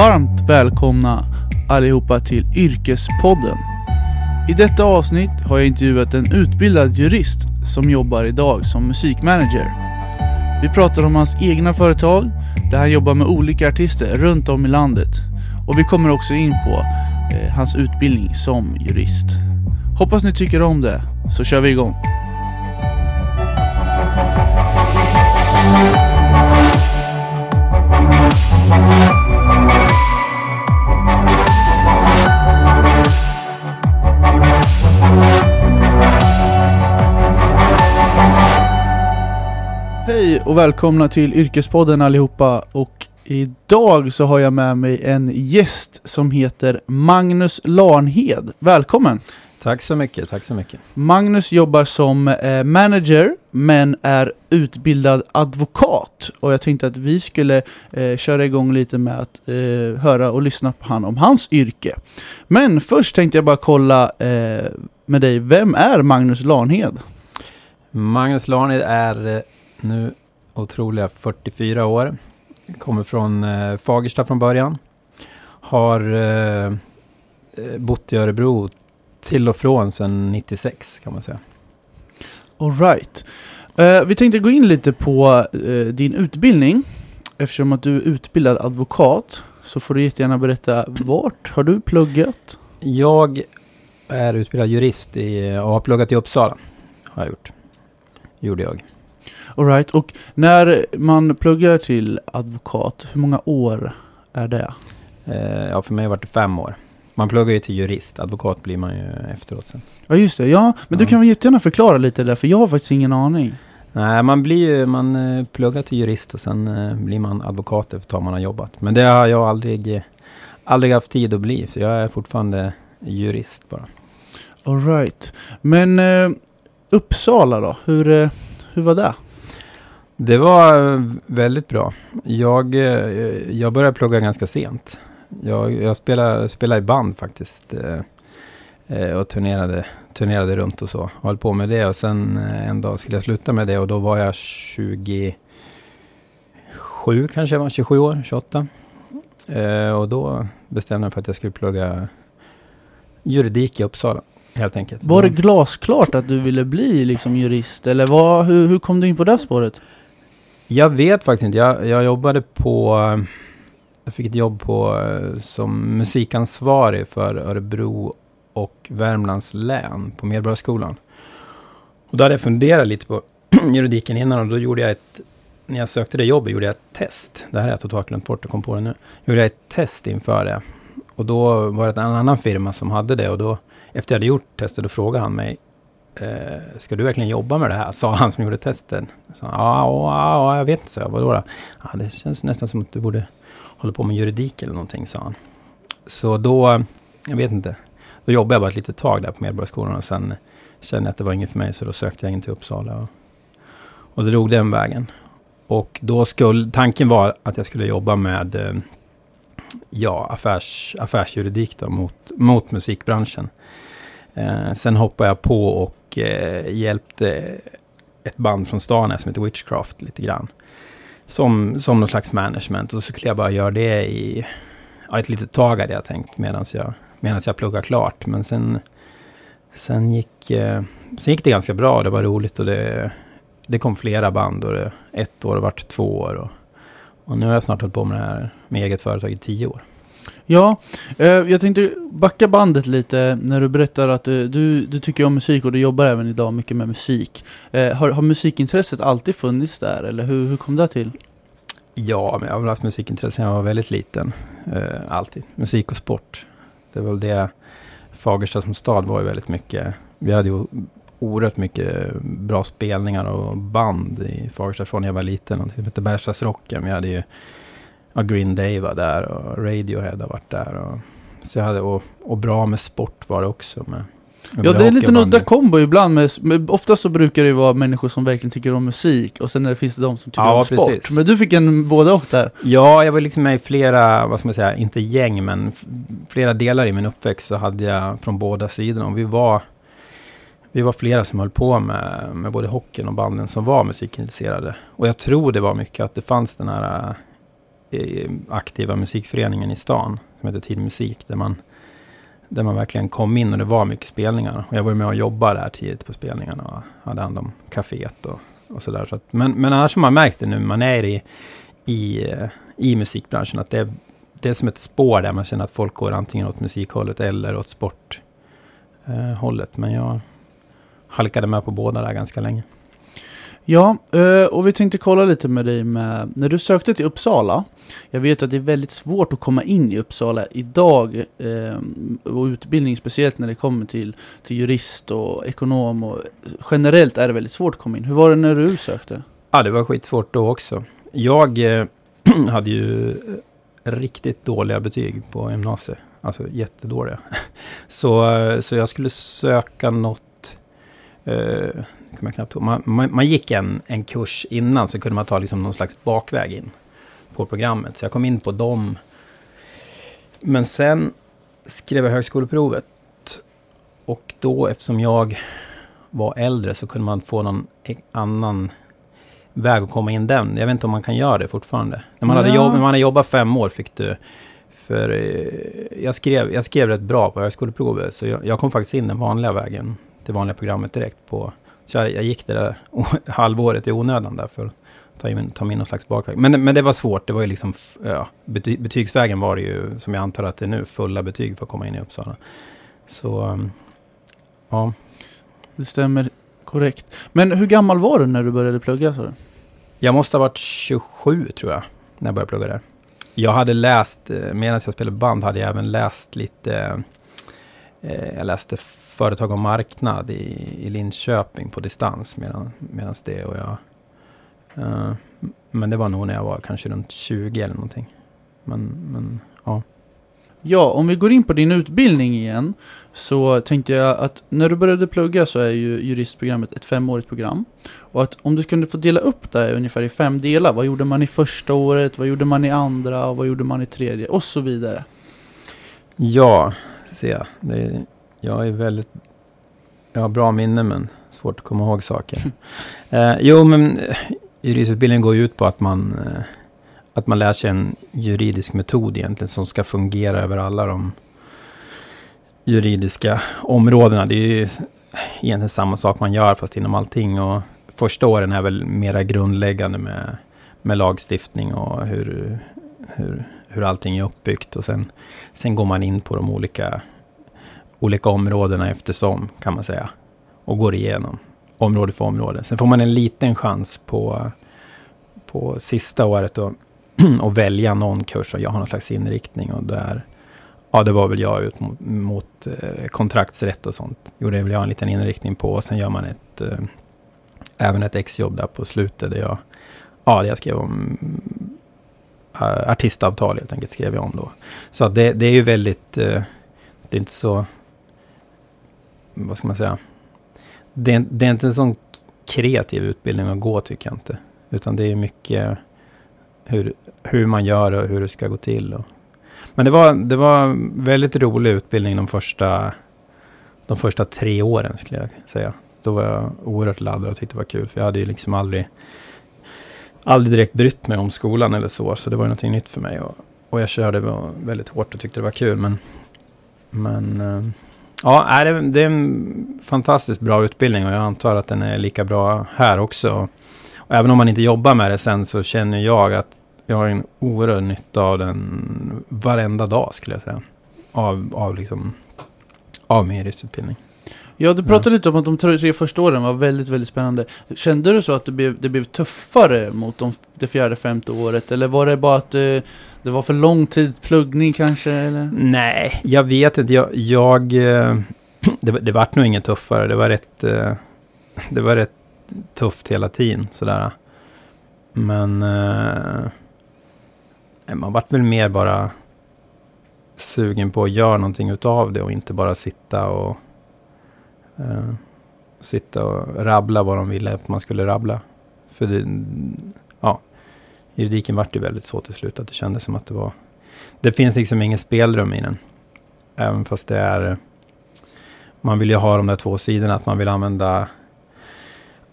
varmt välkomna allihopa till Yrkespodden. I detta avsnitt har jag intervjuat en utbildad jurist som jobbar idag som musikmanager. Vi pratar om hans egna företag där han jobbar med olika artister runt om i landet. Och vi kommer också in på eh, hans utbildning som jurist. Hoppas ni tycker om det, så kör vi igång. Hej och välkomna till Yrkespodden allihopa och idag så har jag med mig en gäst som heter Magnus Larnhed. Välkommen! Tack så mycket, tack så mycket. Magnus jobbar som eh, manager men är utbildad advokat och jag tänkte att vi skulle eh, köra igång lite med att eh, höra och lyssna på han om hans yrke. Men först tänkte jag bara kolla med dig, vem är Magnus Larnhed? Magnus Larned är nu otroliga 44 år. Kommer från eh, Fagersta från början. Har eh, eh, bott i Örebro till och från sedan 96 kan man säga. Alright. Uh, vi tänkte gå in lite på uh, din utbildning. Eftersom att du är utbildad advokat så får du jättegärna berätta vart har du pluggat? Jag är utbildad jurist i, och har pluggat i Uppsala. Har jag gjort. Gjorde jag. Alright, och när man pluggar till advokat, hur många år är det? Eh, ja, för mig har det varit fem år. Man pluggar ju till jurist, advokat blir man ju efteråt sen. Ja just det, ja, men du Ja. kan väl jättegärna förklara lite där, för jag har faktiskt ingen aning. Nej, man blir ju, man eh, pluggar till jurist och sen eh, blir man advokat efter att man har jobbat. Men det har jag aldrig, aldrig haft tid att bli, så jag är fortfarande jurist bara. Alright, men eh, Uppsala då, hur, eh, hur var det? Det var eh, väldigt bra. Jag, eh, jag började plugga ganska sent. Jag, jag spelade, spelade i band faktiskt. eh, Och turnerade, turnerade runt och så. Höll på med det och sen en dag skulle jag sluta med det och då var jag 27 kanske jag var, 27 år, 28. Eh, Och då bestämde jag mig för att jag skulle plugga juridik i Uppsala. Helt enkelt. Var det glasklart att du ville bli liksom jurist, eller vad, hur, hur kom du in på det spåret? Jag vet faktiskt inte. Jag, jag jobbade på... Jag fick ett jobb på, som musikansvarig för Örebro och Värmlands län på Medborgarskolan. Och då hade jag funderat lite på juridiken innan och då gjorde jag ett... När jag sökte det jobbet gjorde jag ett test. Det här har jag totalt glömt bort och kom på det nu. Gjorde jag ett test inför det. Och då var det en annan firma som hade det och då efter jag hade gjort testet då frågade han mig eh, Ska du verkligen jobba med det här? Sa han som gjorde testen. Så, ja, ja, jag vet inte, så jag. Vadå då? Ja, det känns nästan som att du borde hålla på med juridik eller någonting, sa han. Så då, jag vet inte. Då jobbade jag bara ett litet tag där på Medborgarskolan och sen kände jag att det var inget för mig så då sökte jag in till Uppsala. Och, och det drog den vägen. Och då skulle, tanken var att jag skulle jobba med eh, ja, affärs, affärsjuridik då, mot, mot musikbranschen. Eh, sen hoppade jag på och eh, hjälpte ett band från stan som heter Witchcraft lite grann. Som, som någon slags management. Och så skulle jag bara göra det i ja, ett litet tag hade jag tänkt medan jag, medans jag pluggade klart. Men sen, sen, gick, eh, sen gick det ganska bra. Det var roligt och det, det kom flera band. Och det, ett år vart två år. Och, och nu har jag snart hållit på med det här med eget företag i tio år. Ja, eh, jag tänkte backa bandet lite när du berättar att eh, du, du tycker om musik och du jobbar även idag mycket med musik. Eh, har, har musikintresset alltid funnits där, eller hur, hur kom det till? Ja, men jag har väl haft musikintresse sedan jag var väldigt liten. Eh, alltid. Musik och sport. Det var väl det. Fagersta som stad var ju väldigt mycket. Vi hade ju oerhört mycket bra spelningar och band i Fagersta från när jag var liten. någonting som hette Bergslagsrocken. Vi hade ju ja, Green Day var där och Radiohead har varit där. Och, så jag hade, och, och bra med sport var det också. Med, med Ja, det är en liten udda kombo ibland. Med, med, oftast så brukar det ju vara människor som verkligen tycker om musik och sen det, finns det de som tycker Ja, om sport. precis. Men du fick en både och där. Ja, jag var liksom med i flera, vad ska man säga, inte gäng, men flera delar i min uppväxt så hade jag från båda sidorna. Och vi var, vi var flera som höll på med, med både hockeyn och banden som var musikintresserade. Och jag tror det var mycket att det fanns den här, aktiva musikföreningen i stan som heter Tid Musik. Där man, där man verkligen kom in och det var mycket spelningar. Och jag var med och jobbade där tidigt på spelningarna och hade hand om kaféet och, och sådär. Så att, men, men annars har man märkt det nu, man är i, i, i musikbranschen, att det, det är som ett spår där man känner att folk går antingen åt musikhållet eller åt sporthållet. Men jag halkade med på båda där ganska länge. Ja, eh, och vi tänkte kolla lite med dig med, när du sökte till Uppsala. Jag vet att det är väldigt svårt att komma in i Uppsala idag eh, och utbildning, speciellt när det kommer till, till jurist och ekonom. Och generellt är det väldigt svårt att komma in. Hur var det när du sökte? Ja, det var skitsvårt då också. Jag eh, hade ju riktigt dåliga betyg på gymnasiet. Alltså jättedåliga. Så, så jag skulle söka något... Eh, kommer jag knappt man, man, man, gick en, en kurs innan så kunde man ta liksom någon slags bakväg in på programmet. Så jag kom in på dem. Men sen skrev jag högskoleprovet. Och då eftersom jag var äldre så kunde man få någon e- annan väg att komma in den. Jag vet inte om man kan göra det fortfarande. När man, ja. hade, jobb, när man hade jobbat fem år fick du... För eh, jag skrev, jag skrev rätt bra på högskoleprovet. Så jag, jag kom faktiskt in den vanliga vägen. Det vanliga programmet direkt på så jag, gick det där halvåret i onödan där för att ta, in, ta in någon slags bakväg. Men, men det var svårt, det var ju liksom, ja, bety, betygsvägen var det ju, som jag antar att det är nu, fulla betyg för att komma in i Uppsala. Så, um, ja. Det stämmer korrekt. Men hur gammal var du när du började plugga? Så? Jag måste ha varit 27 tror jag, när jag började plugga där. Jag hade läst, eh, medan jag spelade band hade jag även läst lite, eh, jag läste företag och marknad i, i Linköping på distans medan det och jag... Uh, men det var nog när jag var kanske runt 20 eller någonting. Men, men ja. Ja, om vi går in på din utbildning igen så tänkte jag att när du började plugga så är ju juristprogrammet ett femårigt program. Och att om du kunde få dela upp det ungefär i fem delar. Vad gjorde man i första året? Vad gjorde man i andra? Och vad gjorde man i tredje? Och så vidare. Ja, ser jag. Det jag är väldigt... Jag har bra minne men svårt att komma ihåg saker. eh, jo, men eh, juristutbildningen går ju ut på att man, eh, att man lär sig en juridisk metod egentligen som ska fungera över alla de juridiska områdena. Det är ju egentligen samma sak man gör fast inom allting. Och första åren är väl mera grundläggande med, med lagstiftning och hur, hur, hur allting är uppbyggt. Och sen, sen går man in på de olika olika områdena eftersom, kan man säga. Och går igenom område för område. Sen får man en liten chans på, på sista året då, att välja någon kurs och jag har någon slags inriktning. Och där, ja, det var väl jag ut mot, mot eh, kontraktsrätt och sånt. Gjorde väl jag en liten inriktning på. Och sen gör man ett, eh, även ett exjobb där på slutet. Där jag, ja, jag skrev om eh, artistavtal helt enkelt. Skrev jag om då. Så det, det är ju väldigt, eh, det är inte så vad ska man säga? Det är, det är inte en sån kreativ utbildning att gå tycker jag inte. Utan det är mycket hur, hur man gör och hur det ska gå till. Och. Men det var, det var väldigt rolig utbildning de första, de första tre åren skulle jag säga. Då var jag oerhört laddad och tyckte det var kul. För jag hade ju liksom aldrig, aldrig direkt brytt mig om skolan eller så. Så det var ju någonting nytt för mig. Och, och jag körde väldigt hårt och tyckte det var kul. Men, men eh, Ja, det är en fantastiskt bra utbildning och jag antar att den är lika bra här också. Och även om man inte jobbar med det sen så känner jag att jag har en oerhörd nytta av den varenda dag skulle jag säga. Av, av, liksom, av min juristutbildning. Ja, du pratade ja. lite om att de tre första åren var väldigt, väldigt spännande. Kände du så att det blev, det blev tuffare mot de, det fjärde, femte året? Eller var det bara att det, eh, det var för lång tid pluggning kanske? Eller? Nej, jag vet inte. Jag, jag eh, det, det vart nog inget tuffare. Det var rätt, eh, det var rätt tufft hela tiden sådär. Men man vart väl mer bara sugen på att göra någonting utav det och inte bara sitta och eh, sitta och rabbla vad de ville att man skulle rabbla. För det, ja, juridiken vart ju väldigt så till slut att det kändes som att det var... Det finns liksom ingen spelrum i den. Även fast det är... Man vill ju ha de där två sidorna, att man vill använda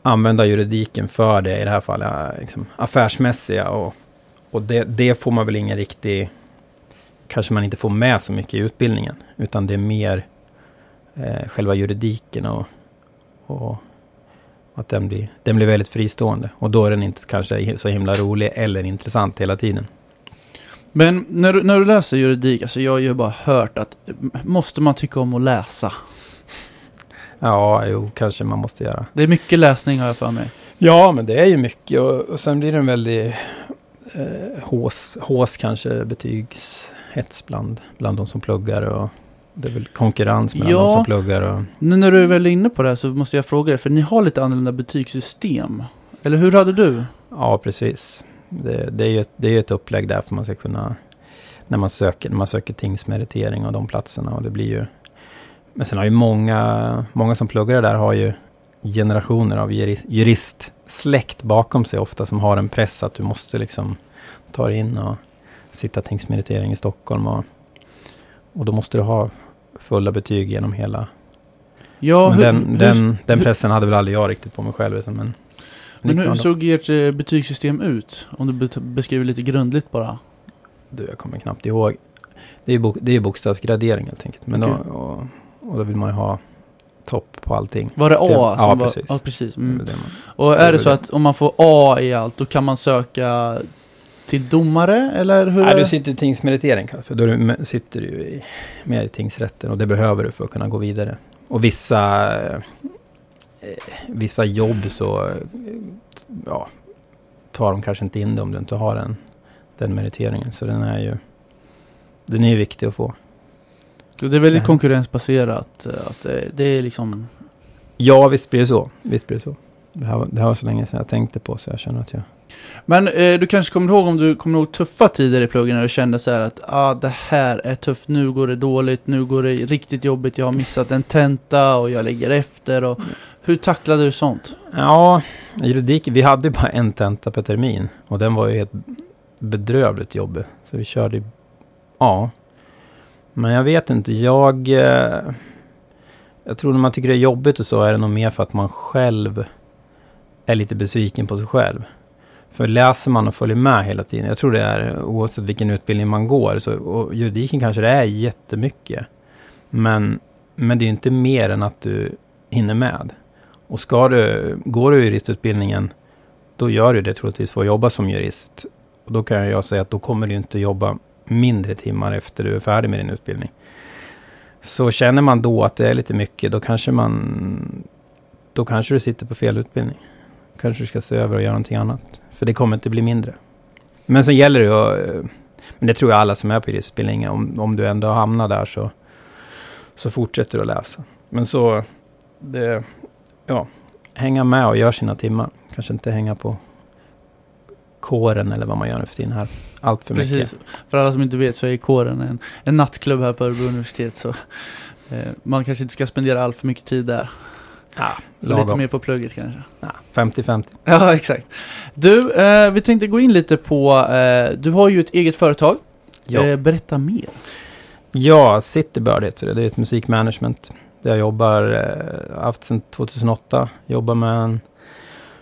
använda juridiken för det, i det här fallet liksom affärsmässiga och, och och det, det får man väl ingen riktig... Kanske man inte får med så mycket i utbildningen. Utan det är mer eh, själva juridiken och, och att den blir, den blir väldigt fristående. Och då är den inte kanske så himla rolig eller intressant hela tiden. Men när du, när du läser juridik, alltså jag har ju bara hört att måste man tycka om att läsa? Ja, jo, kanske man måste göra. Det är mycket läsning har jag för mig. Ja, men det är ju mycket och, och sen blir det en väldigt eh, hås, hås kanske betygshets bland, bland de som pluggar och det är väl konkurrens mellan Ja. de som pluggar och... Nu när du är väl inne på det här så måste jag fråga dig, för ni har lite annorlunda betygssystem. Eller hur hade du? Ja, precis. Det, det är ju ett, det är ett upplägg där för man ska kunna... När man söker, när man söker tingsmeritering och de platserna och det blir ju... Men sen har ju många, många som pluggar det där har ju generationer av jurist, juristsläkt bakom sig ofta som har en press att du måste liksom ta dig in och sitta tingsmeritering i Stockholm och, och då måste du ha fulla betyg genom hela. Ja, men hur, den, hur, den, den hur- pressen hade väl aldrig jag riktigt på mig själv. Utan, men men hur såg ert eh, betygssystem ut? Om du beskriver lite grundligt bara. Du, jag kommer knappt ihåg. Det är bok, det är bokstavsgradering helt enkelt. Men Okej. då, och, och då vill man ju ha topp på allting. Var det A? Det- ja, var, precis. Ja, precis. Det Mm. väl det man, Och det är det så det. att om man får A i allt, då kan man söka till domare? Eller hur? är Nej, du sitter i tingsmeritering för då du, sitter du i, med i tingsrätten och det behöver du för att kunna gå vidare. Och vissa, eh, vissa jobb så eh, ja, tar de kanske inte in det om du inte har den, den meriteringen. Så den är ju den är ju viktig att få. Det är väldigt Ja. konkurrensbaserat. eh, Att det, det är liksom... Ja, visst blir det så. Visst blir det så. Det här, var- det här var så länge sedan jag tänkte på så jag känner att jag... Men eh, du kanske kommer ihåg om du kommer ihåg tuffa tider i pluggen när du kände så här att ah, det här är tufft, nu går det dåligt, nu går det riktigt jobbigt, jag har missat en tenta och jag ligger efter. Och, hur tacklade du sånt? Ja, juridik, vi hade ju bara en tenta per termin. Och den var ju helt bedrövligt jobbig. Så vi körde ju- Ja. Men jag vet inte, jag... eh, Jag tror när man tycker det är jobbigt och så är det nog mer för att man själv är lite besviken på sig själv. För läser man och följer med hela tiden, jag tror det är oavsett vilken utbildning man går, så, och juridiken kanske det är jättemycket. Men, men det är inte mer än att du hinner med. Och ska du, går du juristutbildningen, då gör du det troligtvis för att jobba som jurist. Och då kan jag säga att då kommer du inte jobba mindre timmar efter du är färdig med din utbildning. Så känner man då att det är lite mycket, då kanske man... Då kanske du sitter på fel utbildning. Kanske du ska se över och göra någonting annat. För det kommer inte bli mindre. Men sen gäller det ju att... Men det tror jag alla som är på juristutbildningen, om, om du ändå hamnar där så, så fortsätter du att läsa. Men så... Det, ja, hänga med och göra sina timmar. Kanske inte hänga på kåren eller vad man gör nu för tiden här. Allt för mycket. För alla som inte vet så är kåren en, en nattklubb här på Örebro universitet. Så eh, man kanske inte ska spendera allt för mycket tid där. Ja, Lite mer på plugget kanske. Ja, 50-50. Ja, exakt. Du, eh, vi tänkte gå in lite på, eh, du har ju ett eget företag. Ja. Eh, berätta mer. Ja, Citybird heter det. Det är ett musikmanagement. Där jag jobbar, eh, haft sedan 2008. Jobbar med en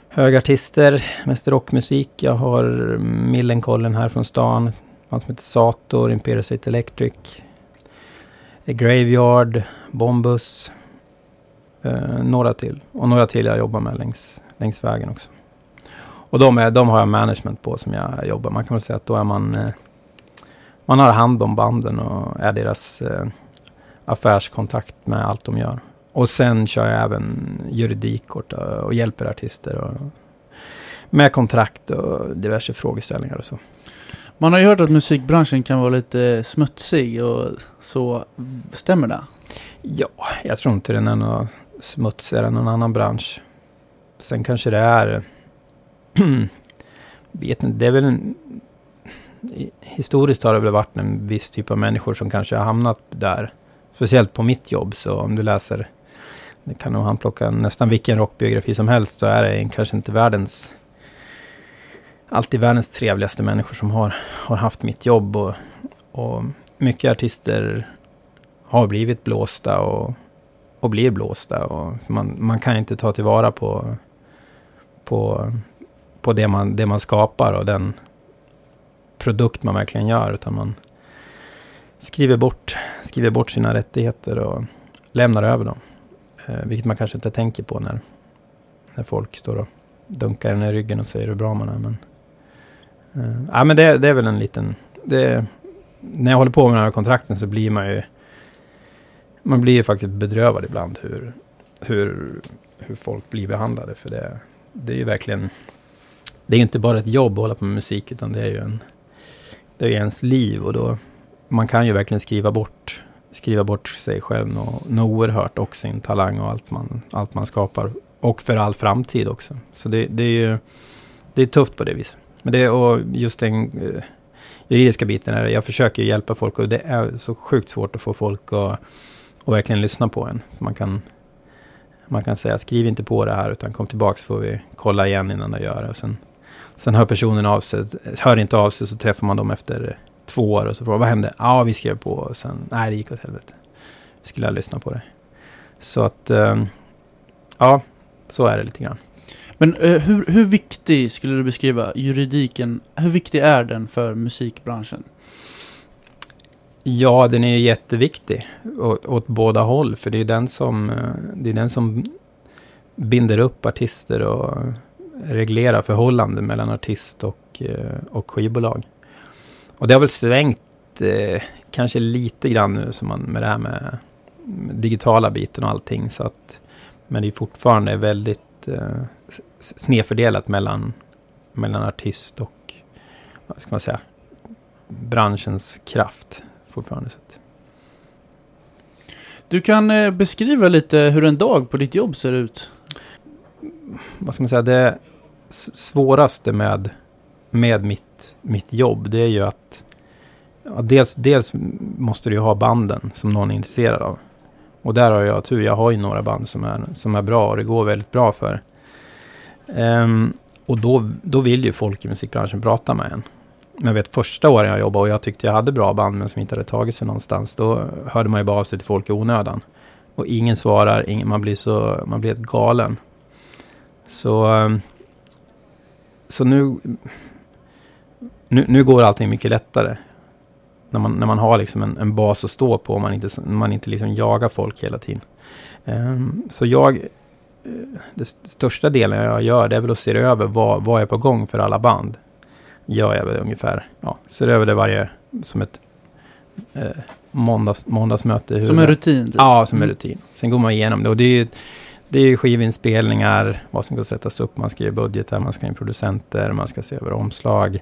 höga artister, mest rockmusik. Jag har Millencolin här från stan. Han som heter Sator, Imperial City Electric. A Graveyard, Bombus. Eh, några till. Och några till jag jobbar med längs, längs vägen också. Och de, är, de har jag management på som jag jobbar. Man kan väl säga att då är man... Eh, man har hand om banden och är deras eh, affärskontakt med allt de gör. Och sen kör jag även juridik och, och hjälper artister och, med kontrakt och diverse frågeställningar och så. Man har ju hört att musikbranschen kan vara lite smutsig och så. Stämmer det? Ja, jag tror inte den är något smutsigare än någon annan bransch. Sen kanske det är... vet inte, det är väl en... Historiskt har det väl varit en viss typ av människor som kanske har hamnat där. Speciellt på mitt jobb, så om du läser... Det kan nog han plocka nästan vilken rockbiografi som helst, så är det kanske inte världens... Alltid världens trevligaste människor som har, har haft mitt jobb. Och, och mycket artister har blivit blåsta och, och blir blåsta. Och man, man kan inte ta tillvara på, på, på det, man, det man skapar och den, produkt man verkligen gör. Utan man skriver bort, skriver bort sina rättigheter och lämnar över dem. Eh, vilket man kanske inte tänker på när, när folk står och dunkar en i ryggen och säger hur bra man är. Men, eh, ja, men det, det är väl en liten... Det, när jag håller på med den här kontrakten så blir man ju... Man blir ju faktiskt bedrövad ibland hur, hur, hur folk blir behandlade. För det, det är ju verkligen... Det är ju inte bara ett jobb att hålla på med musik, utan det är ju en... Det är ens liv och då... Man kan ju verkligen skriva bort, skriva bort sig själv något, no oerhört och sin talang och allt man, allt man skapar. Och för all framtid också. Så det, det är ju... Det är tufft på det viset. Men det, och just den eh, juridiska biten är jag försöker hjälpa folk och det är så sjukt svårt att få folk att, och verkligen lyssna på en. Man kan, man kan säga skriv inte på det här utan kom tillbaka så får vi kolla igen innan du gör det. Och sen, sen hör personen av sig, hör inte av sig så träffar man dem efter två år och så frågar vad hände? Ja, vi skrev på och sen, nej det gick åt helvete. Skulle jag lyssna på det. Så att, um, ja, så är det lite grann. Men eh, hur, hur viktig skulle du beskriva juridiken, hur viktig är den för musikbranschen? Ja, den är ju jätteviktig åt, åt båda håll. För det är den som, eh, det är den som binder upp artister och reglerar förhållanden mellan artist och, eh, och skivbolag. Och det har väl svängt eh, kanske lite grann nu som man, med det här med digitala biten och allting. Så att, men det är fortfarande väldigt eh, snedfördelat mellan, mellan artist och vad ska man säga, branschens kraft fortfarande. Sett. Du kan eh, beskriva lite hur en dag på ditt jobb ser ut. Vad ska man säga, det svåraste med, med mitt, mitt jobb det är ju att ja, dels, dels måste du ju ha banden som någon är intresserad av. Och där har jag tur, jag har ju några band som är, som är bra och det går väldigt bra för. Um, och då, då vill ju folk i musikbranschen prata med en. Men jag vet första åren jag jobbade och jag tyckte jag hade bra band men som inte hade tagit sig någonstans. Då hörde man ju bara av sig till folk i onödan. Och ingen svarar, ingen, man blir så, man blir helt galen. Så, ehm, så nu, nu, nu går allting mycket lättare. När man, när man har liksom en, en bas att stå på och man inte, man inte liksom jagar folk hela tiden. Um, så jag eh, det största delen jag gör det är väl att se över vad, vad är på gång för alla band. Gör jag väl ungefär. Ja, ser över det varje, som ett eh, måndags, måndagsmöte. Som en rutin? Typ. Ja, som en mm. rutin. Sen går man igenom det och det är det är skivinspelningar, vad som ska sättas upp, man ska ge budgetar, man ska in producenter, man ska se över omslag.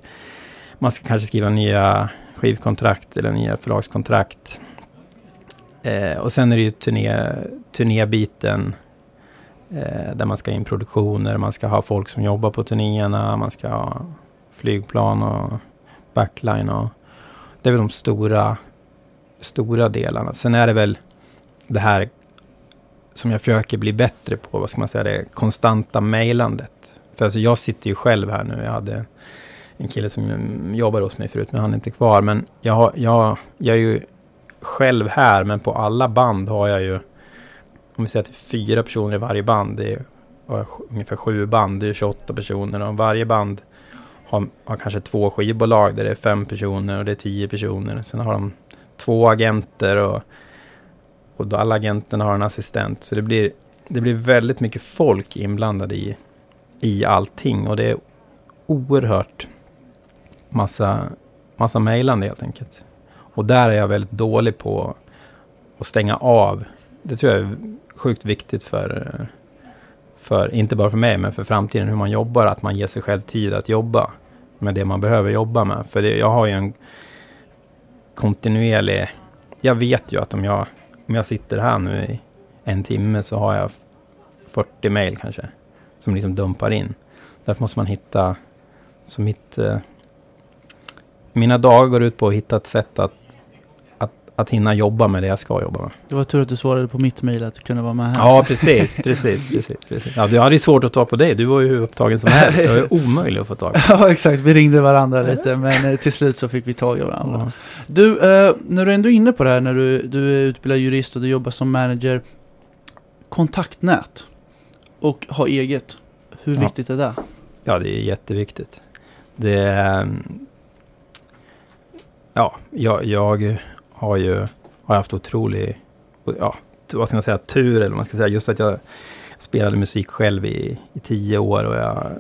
Man ska kanske skriva nya skivkontrakt eller nya förlagskontrakt. Eh, och sen är det ju turné, turnébiten Eh, där man ska in produktioner, man ska ha folk som jobbar på turnéerna, man ska ha flygplan och backline. Och, det är väl de stora, stora delarna. Sen är det väl det här som jag försöker bli bättre på, vad ska man säga, det konstanta mejlandet. För alltså jag sitter ju själv här nu, jag hade en kille som jobbade hos mig förut, men han är inte kvar. Men jag, jag, jag är ju själv här, men på alla band har jag ju om vi säger att det är fyra personer i varje band, det är ungefär sju band, det är 28 personer och varje band har, har kanske två skivbolag där det är fem personer och det är tio personer. Sen har de två agenter och, och då alla agenterna har en assistent. Så det blir, det blir väldigt mycket folk inblandade i, i allting och det är oerhört massa, massa mejlande helt enkelt. Och där är jag väldigt dålig på att stänga av. Det tror jag är sjukt viktigt för, för, inte bara för mig, men för framtiden, hur man jobbar, att man ger sig själv tid att jobba med det man behöver jobba med. För det, jag har ju en kontinuerlig, jag vet ju att om jag, om jag sitter här nu i en timme så har jag 40 mejl kanske, som liksom dumpar in. Därför måste man hitta, så mitt, eh, mina dagar går ut på att hitta ett sätt att att hinna jobba med det jag ska jobba med. Det var tur att du svarade på mitt mejl att du kunde vara med här. Ja, precis, precis, precis, precis. Ja, du hade ju svårt att ta på dig. Du var ju hur upptagen som helst. Det var ju omöjligt att få tag på. ja, exakt. Vi ringde varandra lite, men eh, till slut så fick vi tag i varandra. Ja. Du, eh, när du ändå är inne på det här, när du, du är utbildad jurist och du jobbar som manager. Kontaktnät och ha eget. Hur viktigt är det? Ja, det är jätteviktigt. Det är, ja, jag, jag har ju har haft otrolig, ja, vad ska man säga, tur eller vad man ska säga. Just att jag spelade musik själv i, i tio år och jag,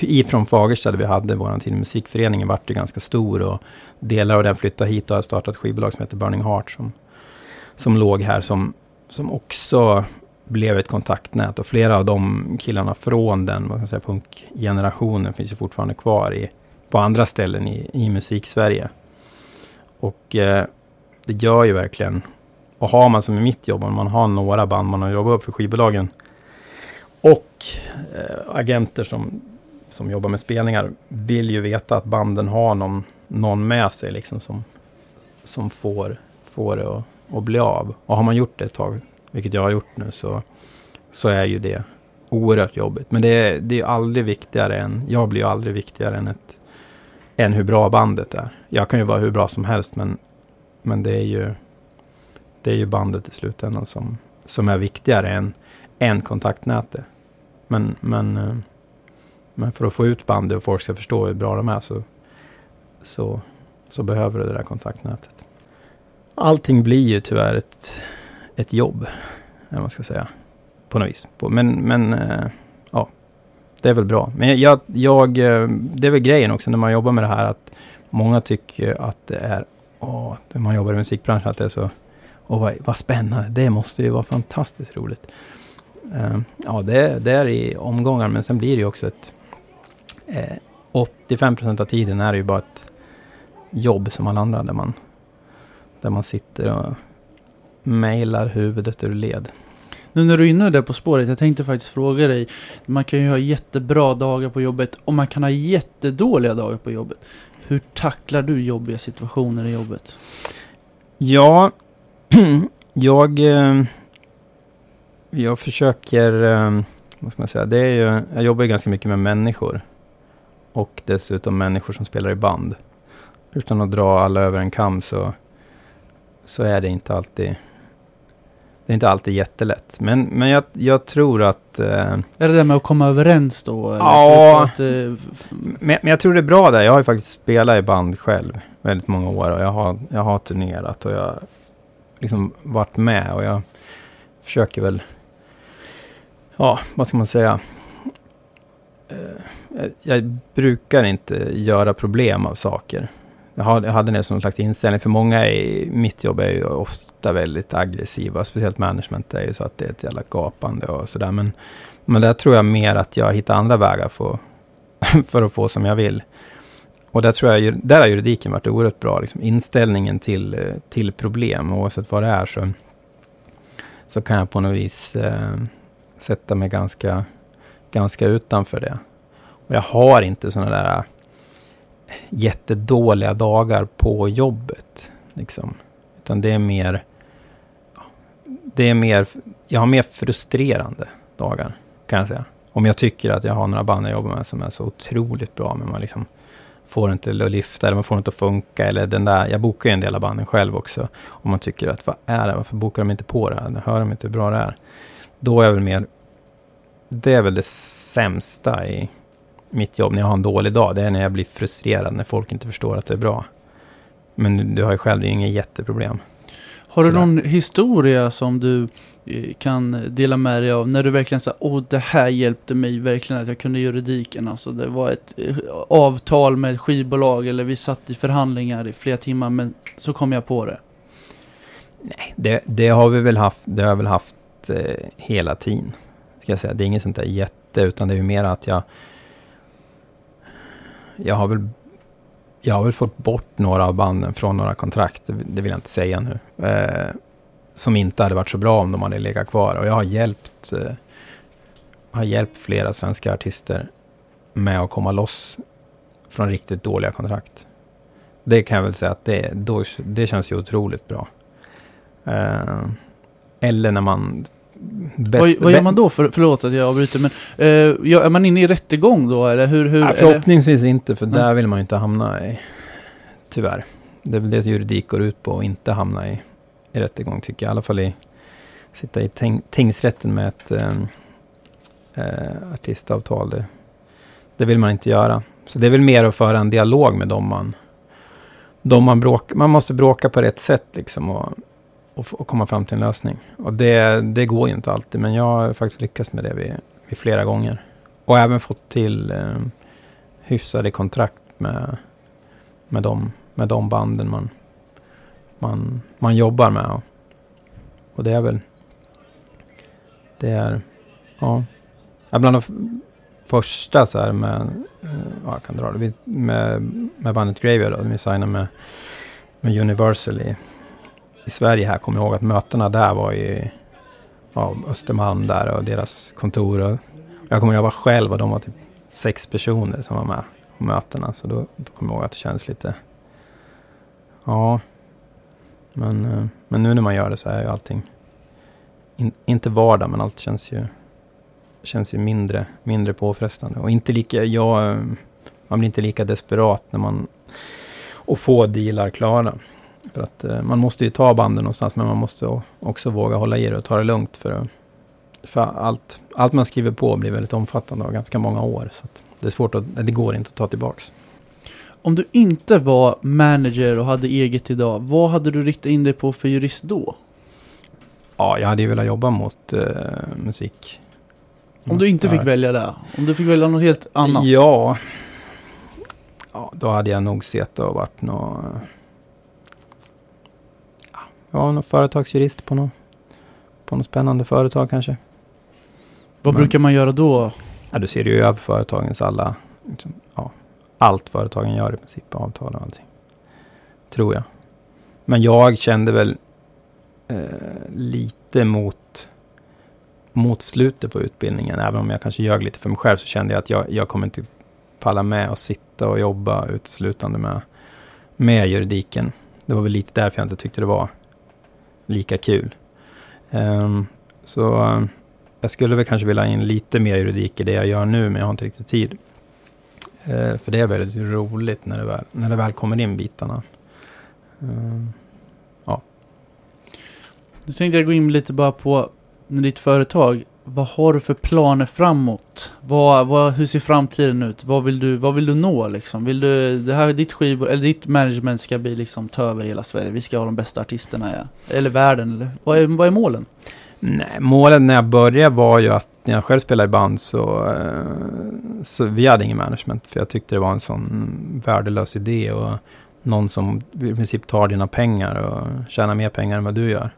ifrån Fagersta där vi hade vår tid musikföreningen vart ju ganska stor och delar av den flyttade hit och har startat ett skivbolag som heter Burning Heart som, som låg här som, som också blev ett kontaktnät och flera av de killarna från den vad ska säga, punkgenerationen finns ju fortfarande kvar i, på andra ställen i, i musik-Sverige. Och eh, det gör ju verkligen, och har man som i mitt jobb, om man har några band man har jobbat upp för skivbolagen och eh, agenter som, som jobbar med spelningar vill ju veta att banden har någon, någon med sig liksom som, som får, får det att, att bli av. Och har man gjort det ett tag, vilket jag har gjort nu, så, så är ju det oerhört jobbigt. Men det det är aldrig viktigare än, jag blir ju aldrig viktigare än, ett, än hur bra bandet är. Jag kan ju vara hur bra som helst, men, men det är ju det är ju bandet i slutändan som, som är viktigare än, än kontaktnätet. Men, men, eh, men för att få ut bandet och folk ska förstå hur bra de är så, så, så behöver du det där kontaktnätet. Allting blir ju tyvärr ett, ett jobb, eller man ska säga. På något vis. Men, men eh, det är väl bra. Men jag, jag, eh, det är väl grejen också när man jobbar med det här att många tycker att det är, åh, när man jobbar i musikbranschen, att det är så, åh vad, vad spännande, det måste ju vara fantastiskt roligt. Uh, ja, det, det är i omgångar, men sen blir det ju också ett... Eh, 85 procent av tiden är det ju bara ett jobb som alla andra, där man, där man sitter och mejlar huvudet ur led. Nu när du är inne där på spåret, jag tänkte faktiskt fråga dig. Man kan ju ha jättebra dagar på jobbet och man kan ha jättedåliga dagar på jobbet. Hur tacklar du jobbiga situationer i jobbet? Ja, jag... Eh, jag försöker, eh, vad ska man säga, det är ju, jag jobbar ju ganska mycket med människor. Och dessutom människor som spelar i band. Utan att dra alla över en kam så, så är det inte alltid det är inte alltid jättelätt. Men, men jag, jag tror att... Eh, är det det med att komma överens då? Ja, att, eh, men, men jag tror det är bra där. Jag har ju faktiskt spelat i band själv väldigt många år. Och jag har, jag har turnerat och jag har liksom varit med. Och jag försöker väl ja, vad ska man säga? Eh, jag brukar inte göra problem av saker. Jag hade det som en slags inställning, för många i mitt jobb är ju ofta väldigt aggressiva, speciellt management är ju så att det är ett jävla gapande och sådär. Men, men där tror jag mer att jag hittar andra vägar för, för att få som jag vill. Och där tror jag, där har juridiken varit oerhört bra, liksom inställningen till, till problem, oavsett vad det är, så, så kan jag på något vis eh, sätta mig ganska, ganska utanför det. Och jag har inte sådana där jättedåliga dagar på jobbet. Liksom. Utan det är mer... Det är mer... Jag har mer frustrerande dagar, kan jag säga. Om jag tycker att jag har några band jag jobbar med som är så otroligt bra, men man liksom får inte att lyfta eller man får inte att funka. Eller den där, jag bokar ju en del av banden själv också. Om man tycker att vad är det, varför bokar de inte på det här? Hör de inte hur bra det är? Då är jag väl mer det är väl det sämsta i mitt jobb när jag har en dålig dag. Det är när jag blir frustrerad, när folk inte förstår att det är bra. Men du har ju själv, det är inget jätteproblem. Har du någon historia som du eh, kan dela med dig av? När du verkligen sa, åh det här hjälpte mig verkligen att jag kunde juridiken. Alltså det var ett eh, avtal med skivbolag eller vi satt i förhandlingar i flera timmar men så kom jag på det. Nej, det, det har vi väl haft, det har jag väl haft eh, hela tiden. Ska jag säga. Det är inget sånt där jätte, utan det är ju mer att jag... Jag har väl... Jag har väl fått bort några av banden från några kontrakt, det vill jag inte säga nu. Eh, som inte hade varit så bra om de hade legat kvar. Och jag har hjälpt, eh, har hjälpt flera svenska artister med att komma loss från riktigt dåliga kontrakt. Det kan jag väl säga att det, då, det känns ju otroligt bra. Eh, eller när man Bäst, vad, vad gör man då? För, förlåt att jag avbryter, men uh, är man inne i rättegång då? Eller hur, hur, ja, förhoppningsvis eller? inte, för mm. där vill man ju inte hamna i. Tyvärr. Det är väl det juridik går ut på, att inte hamna i, i rättegång tycker jag. I alla fall i, sitta i ting, tingsrätten med ett um, uh, artistavtal. Det, det vill man inte göra. Så det är väl mer att föra en dialog med dem man, de man bråkar, man måste bråka på rätt sätt liksom och, och, och, komma fram till en lösning. Och det, det går ju inte alltid, men jag har faktiskt lyckats med det vid, vid flera gånger. Och även fått till eh, hyfsade kontrakt med, med, de, med de banden man, man, man jobbar med. Och, och det är väl, det är, ja, bland de första så här med, eh, ja, jag kan dra det, med, med bandet Graveyard då, de signade med, med Universal i, i Sverige här, kommer jag ihåg att mötena där var i ja, Östermalm där och deras kontor. Och jag kommer ihåg att jag var själv och de var typ sex personer som var med på mötena. Så då, då kommer jag ihåg att det kändes lite, ja, men, eh, men nu när man gör det så är ju allting, in, inte vardag, men allt känns ju känns ju mindre, mindre påfrestande. Och inte lika, jag, eh, man blir inte lika desperat när man och få dealar klara. För att eh, man måste ju ta banden någonstans, men man måste också våga hålla i det och ta det lugnt. För, för allt, allt man skriver på blir väldigt omfattande och ganska många år. Så det är svårt att, det går inte att ta tillbaks. Om du inte var manager och hade eget idag, vad hade du riktat in dig på för jurist då? Ja, jag hade ju velat jobba mot eh, musik om du inte fick välja det? Om du fick välja något helt annat? Ja. Ja, då hade jag nog sett och varit någon... Ja, någon företagsjurist på något, på något spännande företag kanske. Vad Men, brukar man göra då? Ja, du ser ju över företagens alla... Liksom, ja, allt företagen gör i princip, avtal och allting. Tror jag. Men jag kände väl eh, lite mot mot slutet på utbildningen, även om jag kanske ljög lite för mig själv, så kände jag att jag, jag kommer inte palla med att sitta och jobba uteslutande med, med juridiken. Det var väl lite därför jag inte tyckte det var lika kul. Um, så eh, jag skulle väl kanske vilja ha in lite mer juridik i det jag gör nu, men jag har inte riktigt tid. Uh, för det är väldigt roligt när det väl, när det väl kommer in bitarna. Ehm, ja. Nu tänkte jag gå in lite bara på ditt företag, vad har du för planer framåt? Vad, vad, hur ser framtiden ut? Vad vill du, vad vill du nå liksom? Vill du, det här ditt skivor, eller ditt management ska bli liksom ta över hela Sverige? Vi ska ha de bästa artisterna, ja. eller världen, eller vad är, vad är målen? Nej, målen när jag började var ju att när jag själv spelade i band så, eh, så vi hade ingen management. För jag tyckte det var en sån värdelös idé och någon som i princip tar dina pengar och tjänar mer pengar än vad du gör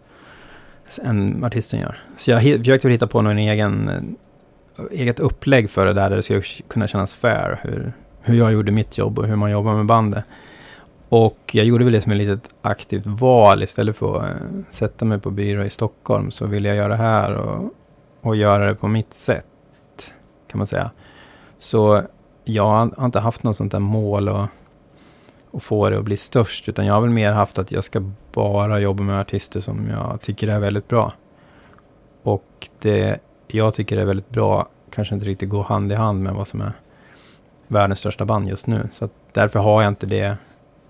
än artisten gör. Så jag försökte hitta på någon egen, eh, eget upplägg för det där, där det skulle kunna kännas fair. Hur, hur jag gjorde mitt jobb och hur man jobbar med bandet. Och jag gjorde väl det som ett litet aktivt val istället för att eh, sätta mig på byrå i Stockholm. Så ville jag göra det här och, och göra det på mitt sätt, kan man säga. Så jag har inte haft något sånt där mål och och få det att bli störst. Utan jag har väl mer haft att jag ska bara jobba med artister som jag tycker är väldigt bra. Och det jag tycker är väldigt bra kanske inte riktigt går hand i hand med vad som är världens största band just nu. Så därför har jag inte det,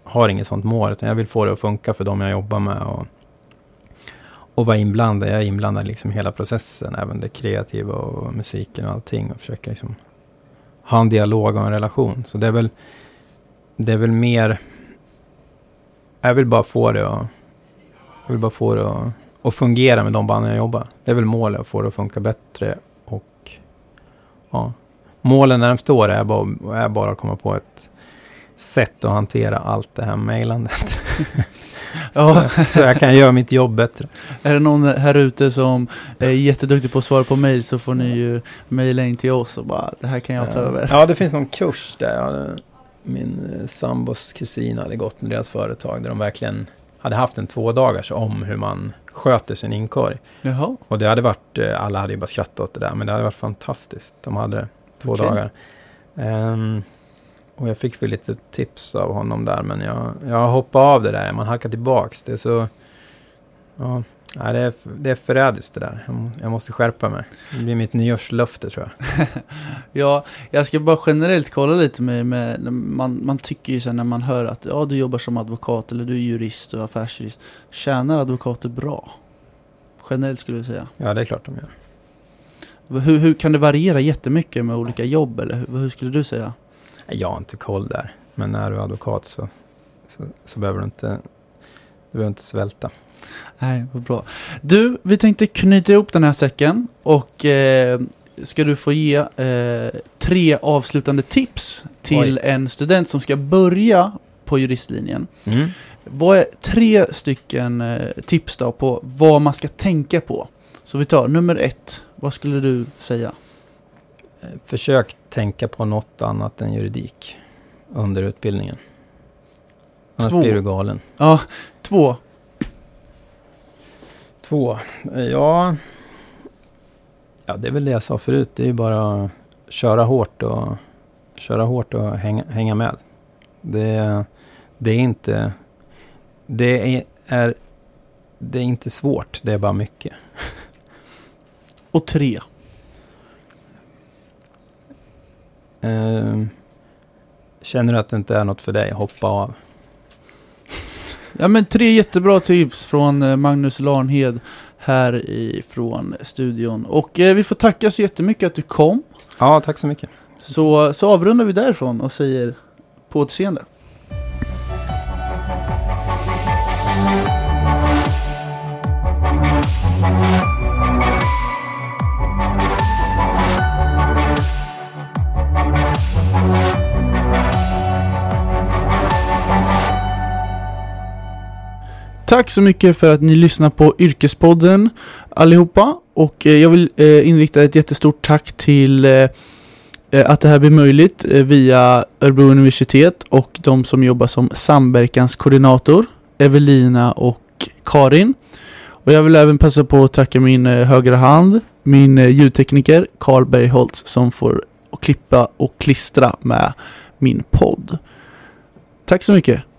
har inget sånt mål. Utan jag vill få det att funka för dem jag jobbar med. Och, och vara inblandad. Jag är inblandad liksom hela processen. Även det kreativa och musiken och allting. Och försöka liksom ha en dialog och en relation. Så det är väl det är väl mer... Jag vill bara få det att... Jag vill bara få det att, att fungera med de banden jag jobbar. Det är väl målet, att få det att funka bättre och... Ja. Målen när de står är bara, är bara att komma på ett sätt att hantera allt det här mejlandet. ja. så, så jag kan göra mitt jobb bättre. Är det någon här ute som är jätteduktig på att svara på mejl så får ni ju mejla in till oss och bara det här kan jag ta över. Ja, det finns någon kurs där min eh, sambos kusin hade gått med deras företag där de verkligen hade haft en två dagars om hur man sköter sin inkorg. Jaha. Och det hade varit, eh, alla hade ju bara skrattat åt det där, men det hade varit fantastiskt. De hade två okay. dagar. Um, och jag fick väl lite tips av honom där, men jag, jag hoppade av det där. Man halkar tillbaks. Det är så... Ja, Nej, det, är, det är förrädiskt det där. Jag, jag, måste skärpa mig. Det blir mitt nyårslöfte tror jag. ja, jag ska bara generellt kolla lite med, med man, man tycker ju sen när man hör att ja, du jobbar som advokat eller du är jurist och affärsjurist. Tjänar advokater bra? Generellt skulle du säga. Ja, det är klart de gör. Hur, hur kan det variera jättemycket med olika jobb eller hur, hur skulle du säga? Jag har inte koll där. Men när du är advokat så så, så behöver du inte, du behöver inte svälta. Nej, vad bra. Du, vi tänkte knyta ihop den här säcken och eh, ska du få ge eh, tre avslutande tips till Oj. en student som ska börja på juristlinjen. Mm. Vad är tre stycken eh, tips då på vad man ska tänka på? Så vi tar nummer ett. Vad skulle du säga? Eh, Försök tänka på något annat än juridik under utbildningen. Annars Två. blir du galen. Ja, två. Två. Ja, ja, det är väl det jag sa förut. Det är ju bara att köra hårt och, köra hårt och hänga, hänga med. Det, det är inte... Det är, är, det är inte svårt, det är bara mycket. Och tre. Eh, känner du att det inte är något för dig, hoppa av. Ja men tre jättebra tips från eh, Magnus Larnhed här ifrån studion. Och eh, vi får tacka så jättemycket att du kom. Ja, tack så mycket. Så, så avrundar vi därifrån och säger på återseende. Tack så mycket för att ni lyssnar på Yrkespodden allihopa. Och eh, jag vill eh, inrikta ett jättestort tack till eh, att det här blir möjligt via Örebro universitet och de som jobbar som samverkanskoordinator, Evelina och Karin. Och jag vill även passa på att tacka min högra hand, min ljudtekniker Karl Bergholtz som får klippa och klistra med min podd. Tack så mycket!